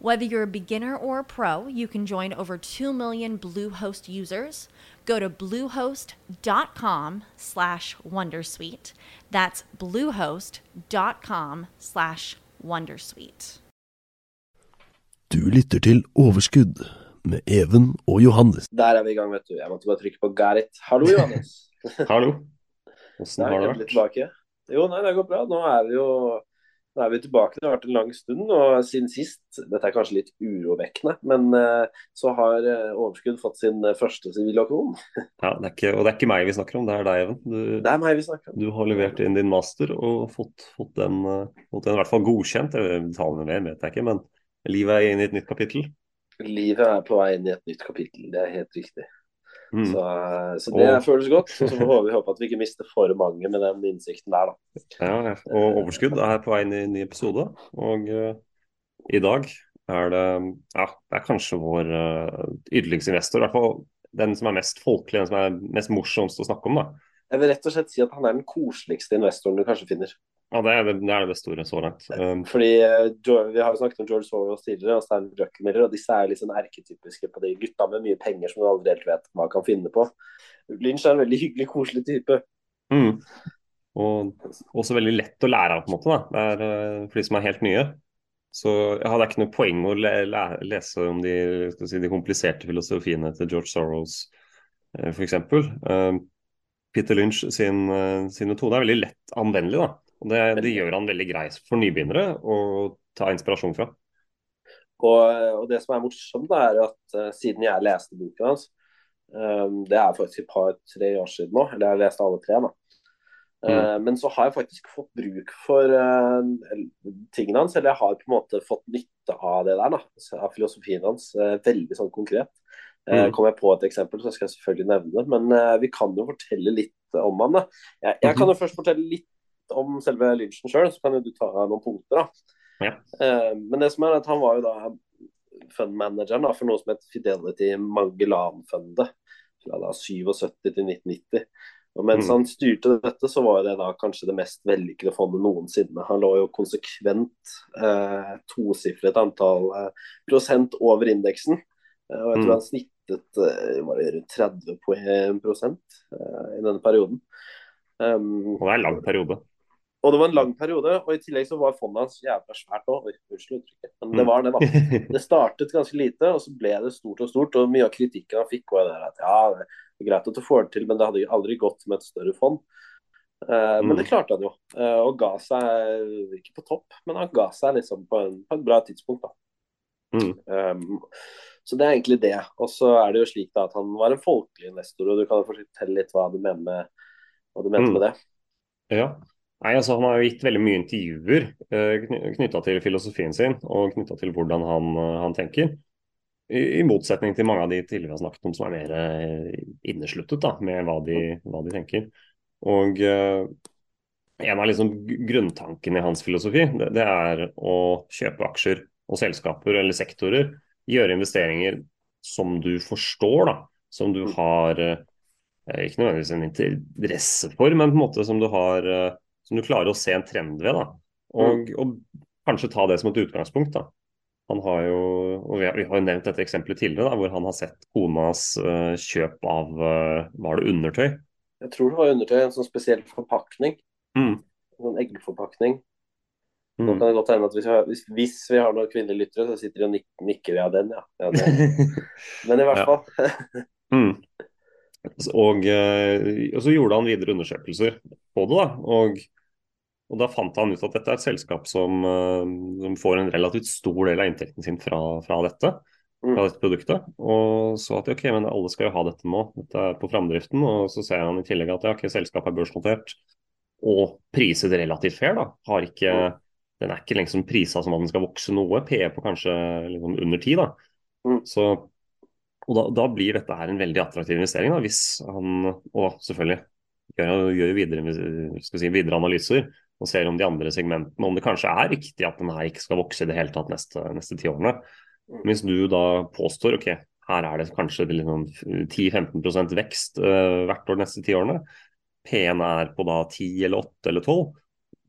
Whether you're a beginner or a pro, you can join over 2 million Bluehost users. Go to bluehost.com slash wondersuite. That's bluehost.com slash wondersuite. Du lytter til Overskudd med Even og Johannes. Der er vi i gang, vet du. Jeg måtte bare trykke på Garrett. Hallo, Johannes. Hallo. Åssen har det vært? Jo, nei, det går bra. Nå er vi jo nå er vi tilbake. Det har vært en lang stund. Og siden sist Dette er kanskje litt urovekkende, men eh, så har eh, Overskudd fått sin eh, første siviløkonom. Ja, det ikke, og det er ikke meg vi snakker om, det er deg, Even. Du, Det er meg vi snakker om. du har levert inn din master og fått, fått, den, fått den i hvert fall godkjent. Detaljene mer vet jeg ikke, men livet er inne i et nytt kapittel. Livet er på vei inn i et nytt kapittel. Det er helt riktig. Mm. Så, eh, så det Og- føles godt. Så får vi håpe at vi ikke mister for mange med den innsikten der, da. Ja, ja. og Overskudd er på vei inn i en ny episode. Og uh, i dag er det ja, det er kanskje vår uh, yndlingsinvestor. I hvert fall den som er mest folkelig, den som er mest morsomst å snakke om. da. Jeg vil rett og slett si at han er den koseligste investoren du kanskje finner. Ja, Det er det, det, er det store så langt. Um, Fordi uh, Vi har jo snakket om George Soros tidligere, og Stein Druckenmiller, og disse er litt sånn erketypiske på de gutta med mye penger som du aldri helt vet hva kan finne på. Lynch er en veldig hyggelig, koselig type. Mm. Og også veldig lett å lære av, på en måte. Da. Det er, eh, for de som er helt nye. Så jeg hadde ikke noe poeng å le le lese om de, si, de kompliserte filosofiene til George Soros, eh, f.eks. Uh, Peter Lynch sin, eh, sin metode er veldig lett anvendelig. Da. Og det, det gjør han veldig grei for nybegynnere å ta inspirasjon fra. Og, og det som er morsomt, er at uh, siden jeg leste boken hans um, Det er faktisk et par-tre år siden nå, eller jeg har lest alle tre. da. Eh, Men så har jeg faktisk fått bruk for uh, tingene hans, eller jeg har på en måte fått nytte av det der. da, Av filosofien hans, veldig sånn konkret. Mm. Kommer jeg på et eksempel, så skal jeg selvfølgelig nevne det. Men vi kan jo fortelle litt om han. da. Jeg, jeg kan jo først fortelle litt om selve Lynchen sjøl, så kan jo du ta noen punkter. da. Ja. Eh, men det som er at han var jo da fundmanageren da, for noe som het Fidelity Magellan-fundet fra da 77 til 1990. Og mens Mm. han styrte dette, så var det da kanskje det mest vellykkede fondet noensinne. Han lå jo konsekvent eh, tosifret antall eh, prosent over indeksen. Eh, og jeg tror Mm. han snittet eh, var det rundt 30 prosent eh, i denne perioden. Um, Og det er en lang periode. Og det var en lang periode, og i tillegg så var fondet hans jævla svært òg. Unnskyld uttrykket, men det Mm. var det, da. Det startet ganske lite, og så ble det stort og stort. Og mye av kritikken han fikk, var det at ja, det er greit at du får det til, men det hadde aldri gått med et større fond. Eh, Men Mm. det klarte han jo, uh, og ga seg ikke på topp, men han ga seg liksom på, en, på et bra tidspunkt. da. Mm. Um, så det er egentlig det. Og så er det jo slik da at han var en folkelig investor, og du kan fortelle litt hva du mener med, hva du mente Mm. med det. Ja. Nei, altså Han har jo gitt veldig mye intervjuer eh, knytta til filosofien sin og knytta til hvordan han, eh, han tenker. I, I motsetning til mange av de tidligere har snakket om som er mer eh, innesluttet da, med hva de, hva de tenker. Og uh, En av liksom gr- grunntankene i hans filosofi det, det er å kjøpe aksjer og selskaper eller sektorer. Gjøre investeringer som du forstår, da. Som du har eh, ikke nødvendigvis en interesse for, men på en måte som du har som du klarer å se en trend ved. da, Og, og kanskje ta det som et utgangspunkt. da. Han har jo, og Vi har, jo nevnt dette eksempelet tidligere, da, hvor han har sett konas uh, kjøp av uh, var det undertøy. Jeg tror det var undertøy, en sånn spesiell forpakning. Mm. En sånn eggforpakning. Nå Mm. kan det godt hende at hvis vi har, hvis, hvis vi har noen kvinnelige lyttere, så sitter de og nik nikker av den, ja. ja det. Men i hvert fall. Mm. Og, eh, og så gjorde han videre undersøkelser på det. da, og Og Da fant han ut at dette er et selskap som, som får en relativt stor del av inntekten sin fra, fra dette Mm. fra dette produktet. Og så at ok, men alle skal jo ha dette nå, dette er på framdriften. Og så ser han i tillegg at ja, ok, selskapet er børsnotert og priset relativt fair. da, har ikke, Den er ikke liksom prisa som at den skal vokse noe, PE på kanskje liksom under ti. da. Mm. Så, og da, da blir dette her en veldig attraktiv investering, da, hvis han, og selvfølgelig gjør, gjør videre, skal si, videre analyser og ser om de andre segmentene, om det kanskje er riktig at den her ikke skal vokse i det hele tatt neste, neste ti årene. Hvis du da påstår ok, her er det kanskje liksom 10-15 vekst uh, hvert år de neste ti årene, P1 er på da 10 eller 8 eller 12,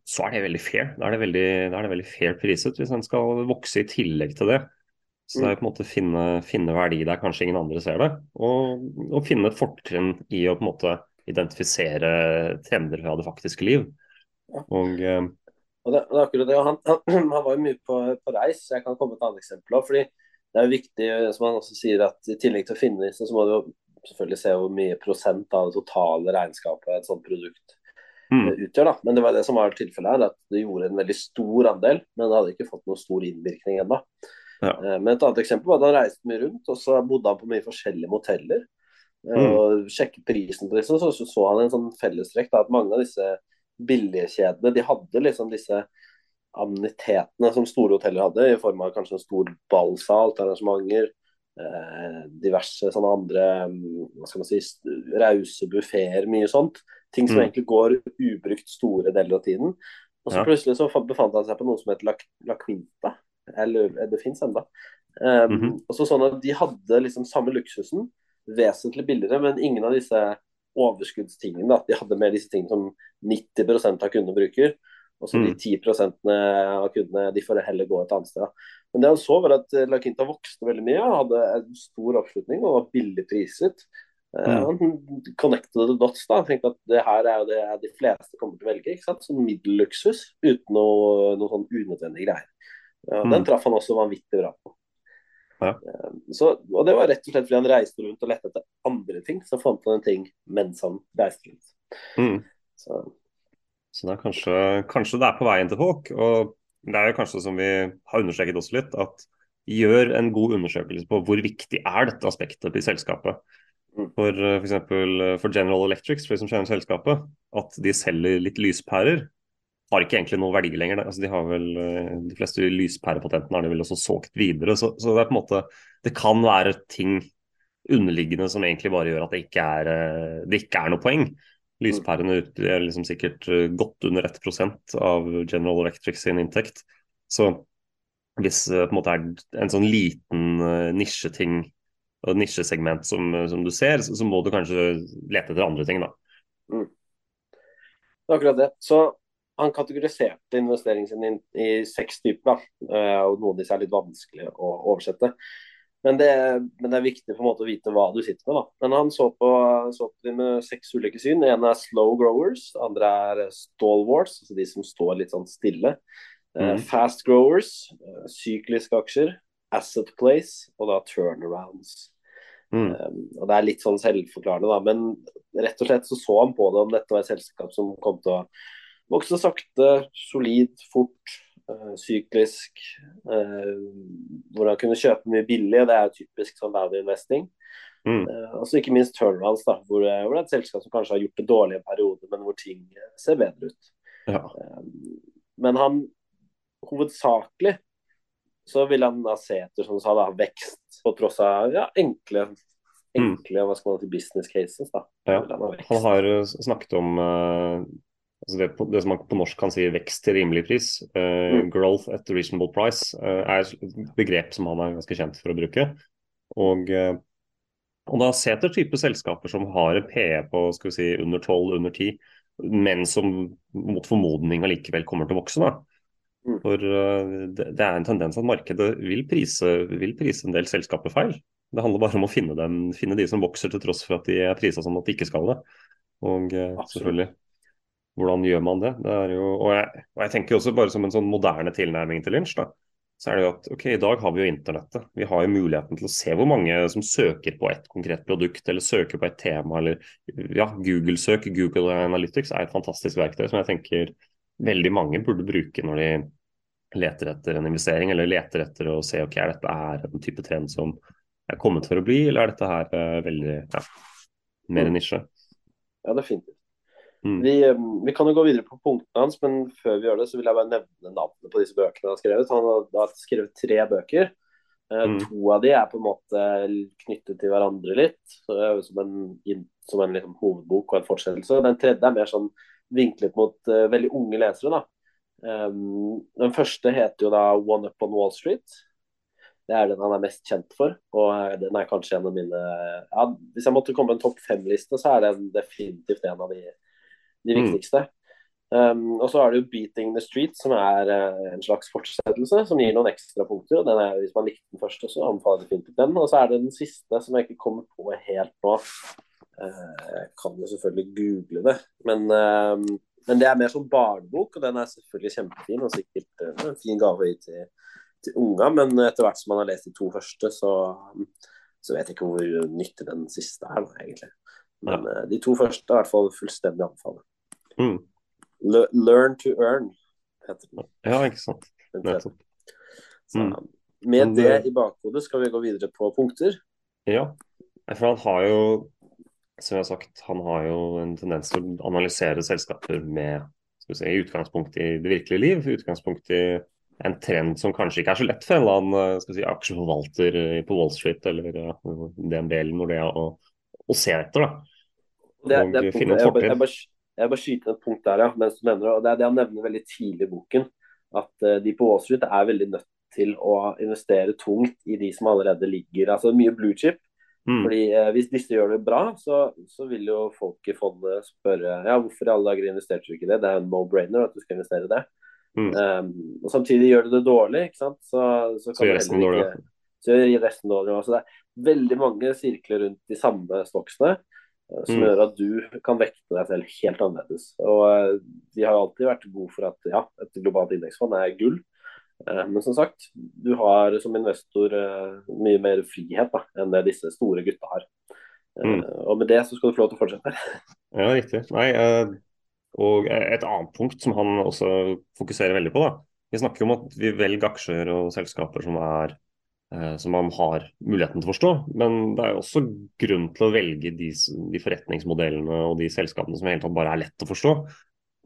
så er det veldig fair. Da er det veldig, er det veldig fair priset hvis den skal vokse i tillegg til det. Så det er på en måte finne, finne verdi der kanskje ingen andre ser det, og, og finne et fortrinn i å på en måte identifisere trender fra det faktiske liv. Og, eh, og det, det, er akkurat det. Og han, han, han, var jo mye på, på reis, jeg kan komme med et annet eksempel òg. fordi det er jo viktig, som han også sier, at i tillegg til å finne disse, så må du jo selvfølgelig se hvor mye prosent av det totale regnskapet et sånt produkt mm. utgjør. da. Men det var det som var tilfellet her, at det gjorde en veldig stor andel, men det hadde ikke fått noen stor innvirkning ennå. Ja. Men et annet eksempel var at han reiste mye rundt, og så bodde han på mye forskjellige moteller. Mm. Og sjekket prisen på disse, så så han en sånn fellestrekk da, at mange av disse billigkjedene de hadde liksom disse amenitetene som store hoteller hadde, i form av kanskje en stor ballsal til arrangementer, eh, diverse sånne andre hva skal man si, rause buffeer, mye sånt. Ting som Mm. egentlig går ubrukt store deler av tiden. Og så Ja. plutselig så befant han seg på noe som heter La, La Quinta. Eller det fins ennå. Um, Mhm. og så sånn at De hadde liksom samme luksusen, vesentlig billigere, men ingen av disse overskuddstingene. Da. De hadde med disse tingene som 90% av kundene bruker. Og så de Mm. 10% av kundene de får heller gå et annet sted. da. Men det han så var at eh, La Quinta vokste veldig mye, hadde en stor oppslutning og var billig priset. Eh, Mm. Han connected the dots da, han tenkte at det her er jo det de fleste kommer til å velge. ikke sant? Sånn middelluksus uten noe, noe sånn unødvendige greier. Ja, Mm. Den traff han også vanvittig bra på. Ja. Eh, Så, og Det var rett og slett fordi han reiste rundt og lette etter andre ting. Så fant han en ting mens han reiste rundt. Mm. Så, Så det er kanskje, kanskje det er på veien til folk. Og det er jo kanskje som vi har understreket også litt, at gjør en god undersøkelse på hvor viktig er dette aspektet i selskapet. Mm. For f.eks. for General Electrics, for de som kjenner selskapet, at de selger litt lyspærer, har ikke egentlig noe verdi lenger. Altså, de har vel, eh, de fleste lyspærepatentene har de vel også solgt videre. Så, så det er på en måte, det kan være ting underliggende som egentlig bare gjør at det ikke er, eh, det ikke er noe poeng. Lyspærene utgjør liksom sikkert eh, godt under 1% av General Electric sin inntekt. Så hvis det på en måte er en sånn liten nisjeting og nisjesegment som, som du ser, så, så må du kanskje lete etter andre ting, da. det er akkurat det. Så han kategoriserte investeringen sin i, i seks typer. da, eh, og Noen av disse er litt vanskelig å oversette. Men det, men det, er viktig på en måte å vite hva du sitter med. da. Men han så på, så på de med seks ulike syn. En er slow growers, andre er stalwarts, altså de som står litt sånn stille. Mhm. Fast growers, eh, sykliske aksjer, asset place og da turnarounds. Mm. Um, og Det er litt sånn selvforklarende, da, men rett og slett så så han på det om dette var et selskap som kom til å vokse sakte, solid, fort, øh, syklisk. Øh, hvor han kunne kjøpe mye billig, det er typisk sånn value investing. Mm. Uh, og så ikke minst turnarounds, da, hvor, hvor, det er et selskap som kanskje har gjort det dårlig en periode, men hvor ting ser bedre ut. Ja. Uh, men han hovedsakelig så vil han da se etter som du sa, da, vekst på tross av ja, enkle, enkle hva skal man si, business cases. da. Ja. Han ha. Han har snakket om uh, altså det, det som man på norsk kan si vekst til rimelig pris. Uh, Mm. Growth at reasonable price uh, er et begrep som han er ganske kjent for å bruke. Og, uh, og da se etter type selskaper som har en PE på skal vi si, under 12, under 10, men som mot formodning allikevel kommer til å vokse. da. Mm. For det, det er en tendens at markedet vil prise, vil prise en del selskaper feil. Det handler bare om å finne, dem, finne de som vokser til tross for at de er prisa som at de ikke skal det. Og eh, Absolutt. selvfølgelig, hvordan gjør man det? det jo, og, jeg, og jeg tenker også bare som en sånn moderne tilnærming til lynsj, så er det jo at ok, i dag har vi jo internettet. Vi har jo muligheten til å se hvor mange som søker på et konkret produkt, eller søker på et tema, eller ja, Google-søk, Google Analytics er et fantastisk verktøy som jeg tenker veldig mange burde bruke når de leter etter en investering, eller leter etter å se ok, er dette er en type trend som er kommet for å bli, eller er dette her uh, veldig ja, mer Mm. nisje? Ja, definitivt. Mm. Vi, eh, vi kan jo gå videre på punktene hans, men før vi gjør det, så vil jeg bare nevne navnene på disse bøkene han har skrevet. Han har har skrevet tre bøker. Eh, Mm. To av de er på en måte knyttet til hverandre litt, så det jo som en, som en liksom hovedbok og en fortsettelse. Den tredje er mer sånn vinklet mot uh, veldig unge lesere. da. Um, den første heter jo da 'One Up on Wall Street'. Det er den han er mest kjent for. Og den er kanskje en av mine ja, Hvis jeg måtte komme på en topp fem-liste, så er den definitivt en av de, de Mm. viktigste. Um, og så er det jo 'Beating the Street', som er uh, en slags fortsettelse, som gir noen ekstra punkter. og Den er, hvis man likte den første, så anbefaler jeg definitivt den. Og så er det den siste, som jeg ikke kommer på helt nå. Uh, jeg kan jo selvfølgelig google det, men, uh, men det er mer som barnebok, og den er selvfølgelig kjempefin og sikkert eh, en fin gave å gi til, til unga. Men etter hvert som man har lest de to første, så, så vet jeg ikke hvor nyttig den siste er, egentlig. Men eh, de to første er i hvert fall fullstendig anbefaler. Mm. Le Learn to earn heter den. Ja, ikke sant. Nettopp. Så, Mm. med det det- i bakhodet skal vi gå videre på punkter. Ja, for han har jo, som jeg har sagt, han har jo en tendens til å analysere selskaper med skal vi si, utgangspunkt i det virkelige liv, utgangspunkt i en trend som kanskje ikke er så lett for en eller annen skal si, aksjeforvalter eh, på Wall Street eller DNB eller Nordea å, å se etter. da. Det, det finne punktet- en jeg, bare. Jeg, bare, skyter et punkt der, ja, mens du nevner det. og Det er det han nevner veldig tidlig i boken. At eh, de på Wall Street er veldig nødt til å investere tungt i de som allerede ligger. altså Mye blue chip. Mm. fordi eh, Hvis disse gjør det bra, så, så vil jo folk i fondet spørre ja, hvorfor i alle dager investerte du ikke det. Det er en no-brainer at du skal investere i det. Mm. Um, og Samtidig gjør du det dårlig, ikke sant? så, så, Så gjør resten dårlig, ikke- Så gjør resten dårlig. også. det er veldig mange sirkler rundt de samme stocksene eh, som Mm. gjør at du kan vekte deg selv helt annerledes. Og eh, De har alltid vært gode for at ja, et globalt indeksfond er gull. Eh, Men som sagt, du har som investor eh, mye mer frihet da, enn det disse store gutta har. Mm. Og med det så skal du få lov til å fortsette. Ja, riktig. Nei, og et annet punkt som han også fokuserer veldig på, da. Vi snakker om at vi velger aksjer og selskaper som er som man har muligheten til å forstå, men det er jo også grunn til å velge de, de forretningsmodellene og de selskapene som i hele tatt bare er lett å forstå.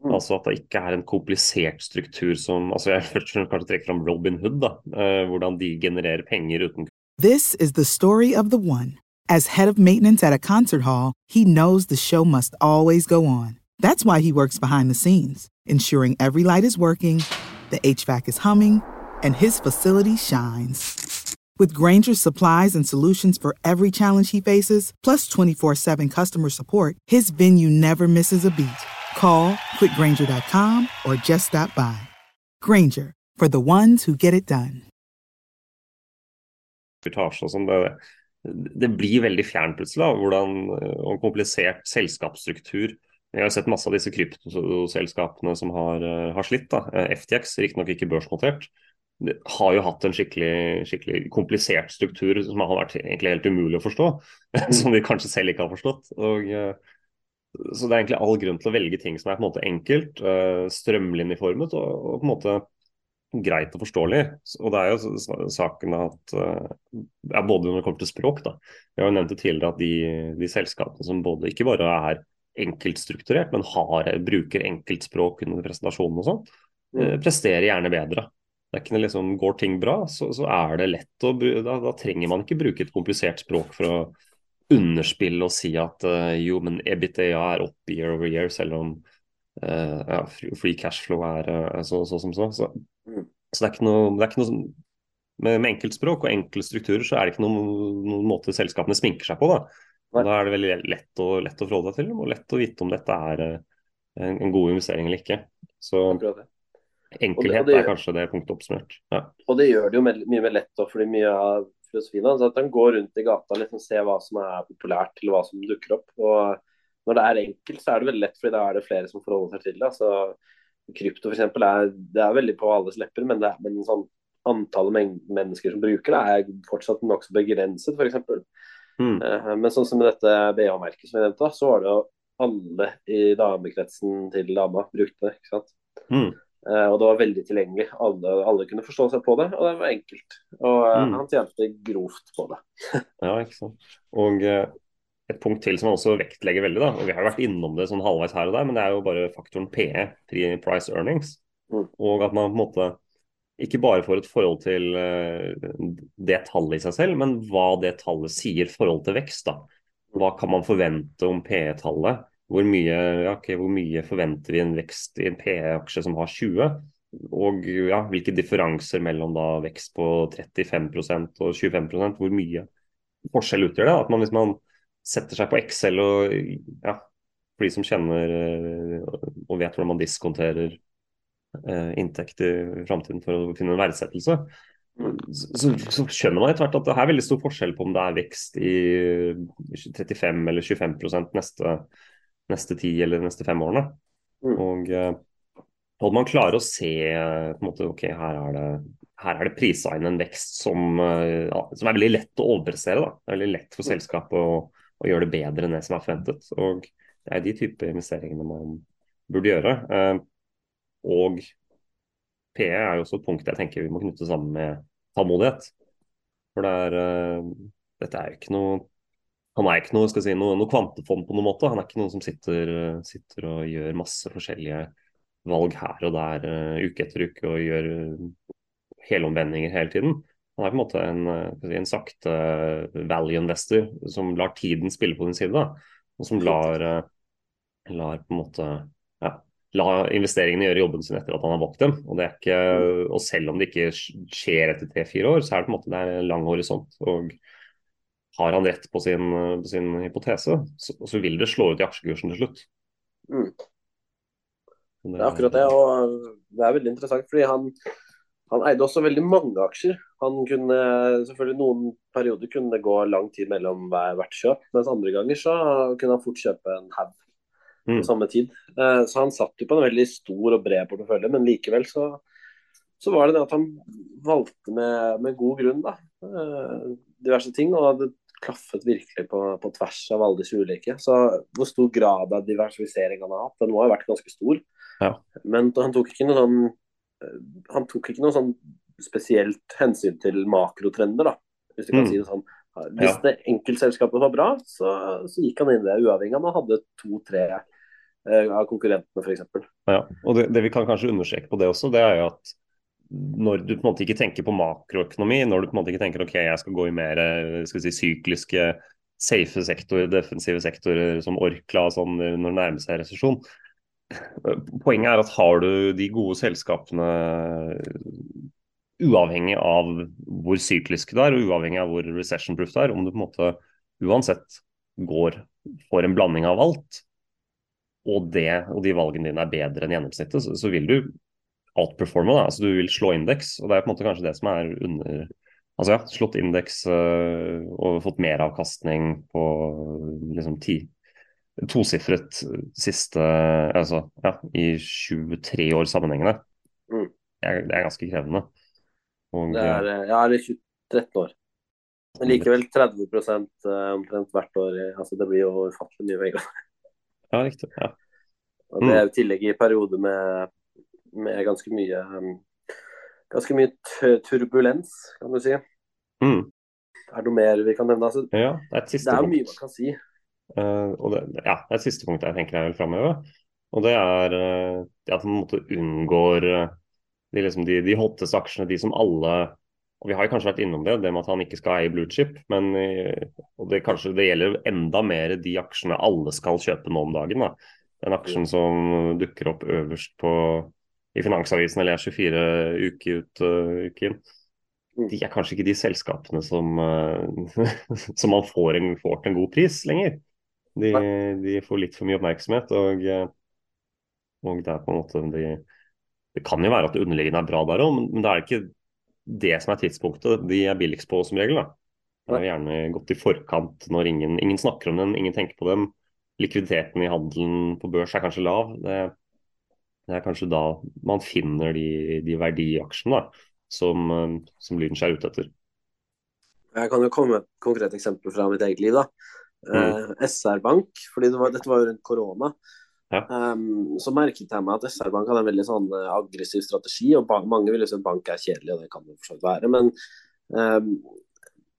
Mm. Altså at det ikke er en komplisert struktur som altså Jeg først og fremst kanskje trekker fram Robin Hood, da. eh, hvordan de genererer penger uten This is the story of the one. As head of maintenance at a concert hall, he knows the show must always go on. That's why he works behind the scenes, ensuring every light is working, the HVAC is humming, and his facility shines. With Granger's supplies and solutions for every challenge he faces, plus 24 7 customer support, his venue never misses a beat. Call quickgranger.com or just stop by. Granger, for the ones who get it done. sånn. Det, blir veldig fjernt plutselig, da, hvordan eh, og komplisert selskapsstruktur. Vi har sett masse av disse kryptoselskapene som har, eh, har slitt. da. Eh, FTX, riktignok ikke børsnotert, har jo hatt en skikkelig, skikkelig komplisert struktur som har vært egentlig helt umulig å forstå. som de kanskje selv ikke har forstått. Og, eh, så det er egentlig all grunn til å velge ting som er på en måte enkelt, eh, strømlinjeformet og, og på en måte greit og forståelig. Og det er jo saken at eh, ja, Både når det kommer til språk, da. Vi har jo nevnt det tidligere at de, de selskapene som både ikke bare er enkeltstrukturert, men har, bruker enkeltspråk under presentasjonen og sånn, mm. presterer gjerne bedre. Det er ikke liksom, Går ting bra, så, så er det lett å da, da trenger man ikke bruke et komplisert språk for å underspille og si at uh, jo, men EBITDA er opp year over year, selv om uh, ja, free cash flow er uh, så, så som så. så. Mm. Så det er ikke noe, det er ikke noe som, med, med enkeltspråk og enkle strukturer så er det ikke noen, noen måte selskapene sminker seg på. Da. Da er det veldig lett å, lett å forholde seg til dem, og lett å vite om dette er en, en god investering eller ikke. Så Akkurat det. Enkelhet er kanskje det punktet oppsummert. Ja. Og det gjør det jo mye mer lett, da, fordi mye av filosofien hans at han går rundt i gata og liksom ser hva som er populært, eller hva som dukker opp. Og når det er enkelt, så er det veldig lett, fordi da er det flere som forholder seg til det. Altså, krypto eksempel, er, det er veldig på alles lepper, men, det er, men sånn, antallet men mennesker som bruker det, er fortsatt nokså begrenset, f.eks. Mm. Uh, Men sånn som med dette BH-merket som jeg nevnte, så var det jo alle i damekretsen til dama brukte det. ikke sant? Mm. Eh, og det var veldig tilgjengelig. Alle, alle, kunne forstå seg på det, og det var enkelt. Og eh, mm. han tjente grovt på det. ja, ikke sant. Og eh, et punkt til som han også vektlegger veldig, da, og vi har jo vært innom det sånn halvveis her og der, men det er jo bare faktoren PE, price earnings. Mm. Og at man på en måte ikke bare får et forhold til det tallet i seg selv, men hva det tallet sier i forhold til vekst. da. Hva kan man forvente om PE-tallet? Hvor mye, ja, okay, hvor mye, forventer vi en vekst i en PE-aksje som har 20? Og ja, hvilke differanser mellom da vekst på 35% og 25% Hvor mye forskjell utgjør det? At man, hvis man setter seg på Excel og ja, for de som kjenner eh, og vet hvordan man diskonterer eh, inntekt i framtiden for å finne en verdsettelse, så, så, skjønner man etter hvert at det er veldig stor forskjell på om det er vekst i 35 eller 25% neste neste ti eller neste fem årene. Mm. Og hadde man klarer å se på en måte, ok, her er det, her er det prisa inn en vekst som, uh, ja, som, er veldig lett å overprestere. Da. Det er veldig lett for selskapet å, å, gjøre det bedre enn det som er forventet. Og det er de type investeringene man burde gjøre. Og PE er jo også et punkt jeg tenker vi må knytte sammen med tålmodighet. For det er, dette er jo ikke noe han er ikke noe, si, noe, noe, kvantefond på noen måte. Han er ikke noen som sitter, sitter, og gjør masse forskjellige valg her og der uh, uke etter uke og gjør uh, helomvendinger hele tiden. Han er på en måte en, uh, si, en sakte value investor som lar tiden spille på din side. Da, og som lar, lar på en måte ja, la investeringene gjøre jobben sin etter at han har valgt dem. Og, det er ikke, og selv om det ikke skjer etter tre-fire år, så er det på en måte er en lang horisont. og har han rett på sin, på sin hypotese, så, så, vil det slå ut i aksjekursen til slutt. Mm. Det er akkurat det, og det er veldig interessant. fordi han, han eide også veldig mange aksjer. Han kunne, selvfølgelig Noen perioder kunne det gå lang tid mellom hvert kjøp, mens andre ganger så kunne han fort kjøpe en haug på mm. samme tid. Eh, så han satt jo på en veldig stor og bred portefølje, men likevel så, så var det det at han valgte med, med god grunn da, eh, diverse ting. og det klaffet virkelig på, på, tvers av alle disse ulike. Så hvor stor grad av diversifisering han har hatt, den må ha vært ganske stor. Ja. Men han tok ikke noe sånn han tok ikke noe sånn spesielt hensyn til makrotrender, da, hvis du kan mm. si det sånn. Hvis ja. det enkeltselskapet var bra, så, så, gikk han inn i det, uavhengig av om han hadde to-tre eh, av konkurrentene f.eks. Ja, og det, det, vi kan kanskje understreke på det også, det er jo at når du på en måte ikke tenker på makroøkonomi, når du på en måte ikke tenker ok, jeg skal gå i mer skal si, sykliske, safe sektorer, defensive sektorer som Orkla sånn, når det nærmer seg resesjon. Poenget er at har du de gode selskapene uavhengig av hvor sykliske det er, og uavhengig av hvor recession-proof det er, om du på en måte uansett går for en blanding av alt, og, det, og de valgene dine er bedre enn gjennomsnittet, så, så vil du outperforme. Da. Altså, du vil slå indeks, og det er på en måte kanskje det som er under Altså ja, slått indeks øh, og fått meravkastning på liksom ti tosifret siste Altså ja, i 23 år sammenhengende. Mm. Det, er, det, er, ganske krevende. Og, det er, ja, det er 13 år. Men likevel 30% øh, omtrent hvert år. altså Det blir jo ufattelig mye penger. Ja, riktig. Ja. Og det er jo i tillegg i perioder med med ganske mye um, ganske mye turbulens, kan du si. Mm. Er det noe mer vi kan nevne? Altså, ja, det er et siste det er punkt. mye man kan si. Uh, det, ja, det er et siste punkt jeg tenker jeg vil framheve. Og det er uh, at man måte unngår uh, de, liksom, de, de hotteste aksjene, de som alle og Vi har kanskje vært innom det, det med at han ikke skal eie blue chip. Men det, kanskje, det gjelder enda mer de aksjene alle skal kjøpe nå om dagen. Da. Den aksjen som dukker opp øverst på i Finansavisen eller 24 uke ut uh, uke inn. Mm. De er kanskje ikke de selskapene som, uh, som man får, en, får, til en god pris lenger. De, de, får litt for mye oppmerksomhet. Og, uh, og det er på en måte de, Det kan jo være at det underliggende er bra der òg, men, men, det er ikke det som er tidspunktet de er billigst på som regel. da. Det er gjerne gått i forkant når ingen, ingen snakker om den, ingen tenker på dem. Likviditeten i handelen på børs er kanskje lav. Det, det er kanskje da man finner de, de verdiaksjene da, som, eh, som Lydenskjær er ute etter. Jeg kan jo komme med et konkret eksempel fra mitt eget liv. da. Mm. Eh, SR Bank, fordi det var, dette var jo rundt korona. Ja. Um, så merket jeg meg at SR-Bank hadde en veldig sånn uh, aggressiv strategi. og Mange vil jo si at bank er kjedelig, og det kan det for så vidt være. Men, um,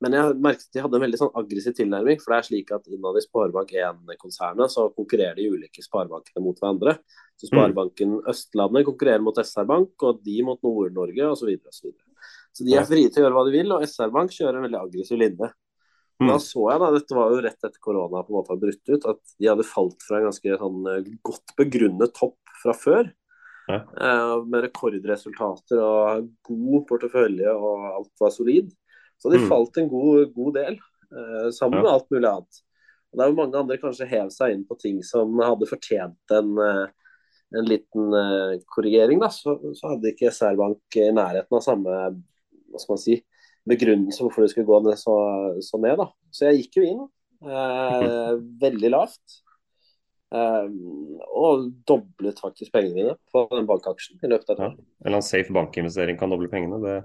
men jeg merket at de hadde en veldig sånn aggressiv tilnærming. For det er slik at innad i Sparebank1-konsernet så konkurrerer de ulike sparebankene mot hverandre. Så Sparebanken Østlandet konkurrerer mot SR-Bank, og de mot Nord-Norge osv. Så, videre, og så, videre. så de er frie til å gjøre hva de vil, og SR-Bank kjører en veldig aggressiv linje. Mm. Da så jeg da, dette var jo rett etter korona på en måte hadde brutt ut, at de hadde falt fra en ganske sånn eh, godt begrunnet topp fra før. Ja. Eh, med rekordresultater og god portefølje og alt var solid. Så de Mm. falt en god, god del, uh, sammen med alt mulig annet. Og det er jo mange andre kanskje hev seg inn på ting som hadde fortjent en, eh, en liten eh, korrigering. da, så, så hadde ikke SR-Bank i nærheten av samme hva skal man si, begrunnelse hvorfor det skulle gå ned så, så ned. da. Så jeg gikk jo inn eh, veldig lavt. Eh, og doblet faktisk pengene mine på den bankaksjen i løpet av et Ja. En eller annen safe bankinvestering kan doble pengene. Det,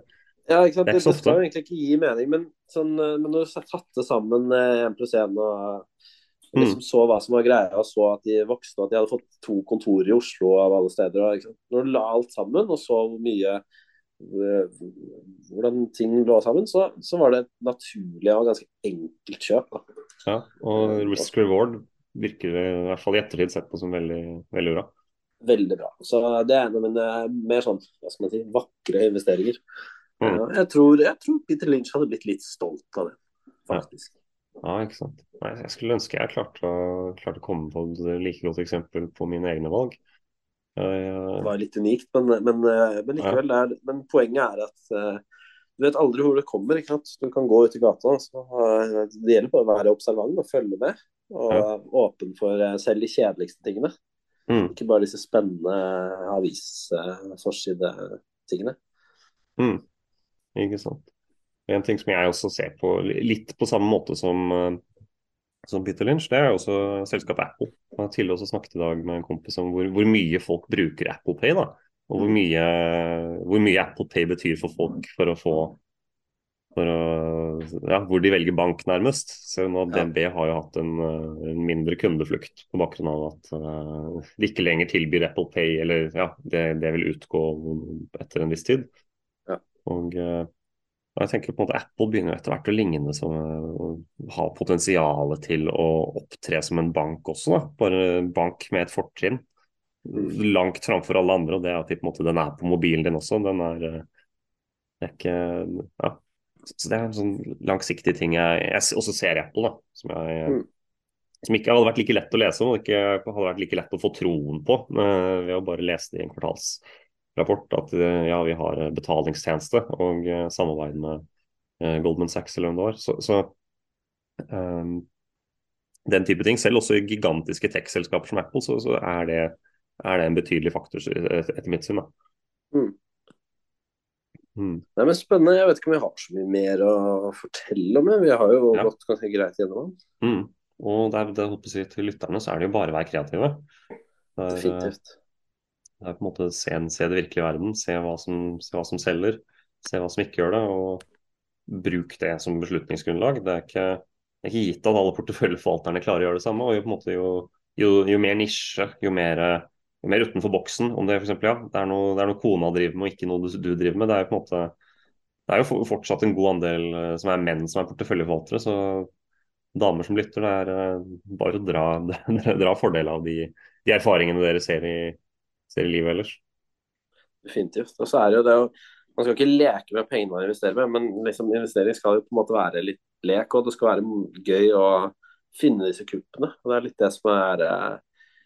Ja, ikke sant? Det Det, det skal jo egentlig ikke gi mening, men, sånn, eh, men når du satte sammen én pluss én og Mm. liksom så hva som var greia, og så at de vokste og at de hadde fått to kontorer i Oslo av alle steder og? Når du la alt sammen og så hvor mye eh, hvordan ting lå sammen, så, så var det et naturlig og ganske enkelt kjøp. Da. ja. Og risk reward virker i hvert fall i ettertid sett på som veldig, veldig bra. Veldig bra. Så det er en av mine mer sånn, hva skal man si, vakre investeringer. Mm. Jeg, tror, jeg tror Peter Lynch hadde blitt litt stolt av det, faktisk. Ja, ikke sant. Nei, jeg skulle ønske jeg klarte å, klarte å komme på et like godt eksempel på mine egne valg. Det var litt unikt, men, men, eh, men likevel. Er, men poenget er at uh, du vet aldri hvor det kommer. ikke sant? Du kan gå ut i gata. Så, uh, det gjelder bare å være observant og følge med. Og Ja. åpen for uh, selv de kjedeligste tingene. mm, Ikke bare disse spennende avisforsidetingene. mm, ikke sant. En ting som jeg også ser på litt på samme måte som, eh, som Peter Lynch, det er også selskapet Apple. Jeg har tidligere også snakket i dag med en kompis om hvor, hvor mye folk bruker Apple Pay. da, Og hvor mye, hvor mye Apple Pay betyr for folk for å få for å, ja, Hvor de velger bank, nærmest. Så nå Ja. DNB har jo hatt en, eh, en mindre kundeflukt på bakgrunn av at uh, de ikke lenger tilbyr Apple Pay, eller ja, det, det vil utgå etter en viss tid. Og eh, og jeg tenker på en måte Apple begynner etter hvert å ligne som å ha potensial til å opptre som en bank også. Da. Bare en bank med et fortrinn. Langt framfor alle andre. Og det er at de, måte, den er på mobilen din også. Den er, eh, er ikke Ja. Så det er en sånn langsiktig ting jeg, jeg også ser Apple, da. Som, jeg, Mm. som ikke hadde vært like lett å lese om, og ikke hadde vært like lett å få troen på eh, ved å bare lese det i en kvartalsrapport. At eh, ja, vi har betalingstjeneste og eh, samarbeid med eh, Goldman Sachs eller hvem det var. Så, så ehm, den type ting. Selv også i gigantiske tech-selskaper som Apple, så, så er, det, er det en betydelig faktor etter mitt syn. Mm. Mm. Nei, men Spennende. Jeg vet ikke om vi har så mye mer å fortelle om. Vi har jo Ja. gått ganske greit gjennom den. Mm. Og det der, det, si, til lytterne så er det jo bare å være kreative. Det er, eh, Definitivt. Det er på en måte se, se det virkelige verden, se hva, som, se hva som selger, se hva som ikke gjør det, og bruk det som beslutningsgrunnlag. Det er ikke, det er ikke gitt at alle porteføljeforvalterne klarer å gjøre det samme. og jo, på en måte, jo, jo, jo mer nisje, jo mer, jo mer utenfor boksen, om det for ja, det er noe, det er noe kona driver med og ikke noe du, du driver med. Det er jo på en måte det er jo fortsatt en god andel eh, som er menn som er porteføljeforvaltere. Så damer som lytter, det er eh, bare å dra, dra fordel av de, de erfaringene dere ser i, ser i livet ellers. Definitivt. Og så er det jo det å Man skal ikke leke med pengene man investerer med, men liksom investering skal jo på en måte være litt lek, og det skal være gøy å finne disse kuppene. Og Det er litt det som er eh,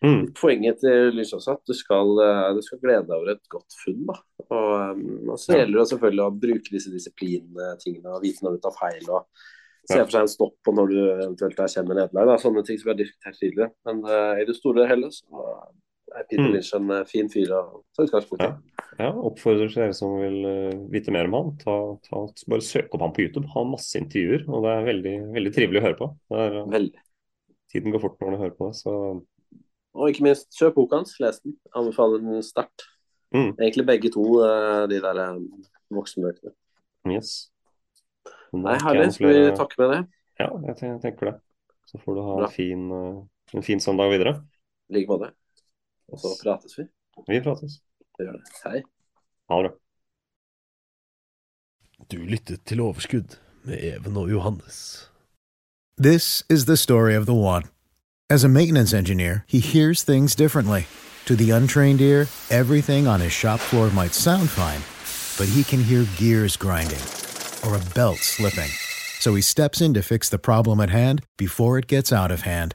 Mm. poenget til Lys også, at du skal, eh, du skal glede deg over et godt funn. da. Og, um, og så gjelder det selvfølgelig å bruke disse disiplintingene og vite når du tar feil. og Se for seg en stopp på når du eventuelt erkjenner nederlag. Sånne ting som vi har diskutert tidligere. Men uh, i det store og hele så er Peter Mm. Lynch en eh, fin fyr å ta utgangspunkt i. Ja. Ja, oppfordrer til dere som vil eh, vite mer om han, ta, ta, bare søk opp han på YouTube. Han har masse intervjuer, og det er veldig, veldig trivelig å høre på. Det er, eh, Veldig. tiden går fort når du hører på det, så Og ikke minst, kjøp boka hans, les den. Anbefaler den sterkt. Mm. Egentlig begge to, de der voksenbøkene. yes. Nei, har herlig. Skal vi takke med det? Ja, jeg tenker det. Så får du ha en fin, en fin søndag videre. I like måte. Og så prates vi. Vi prates. Vi gjør det. Hei. Ha det bra. Du lyttet til Overskudd med Even og Johannes. This is the story of the one. As a maintenance engineer, he hears things differently. To the untrained ear, everything on his shop floor might sound fine, but he can hear gears grinding or a belt slipping. So he steps in to fix the problem at hand before it gets out of hand.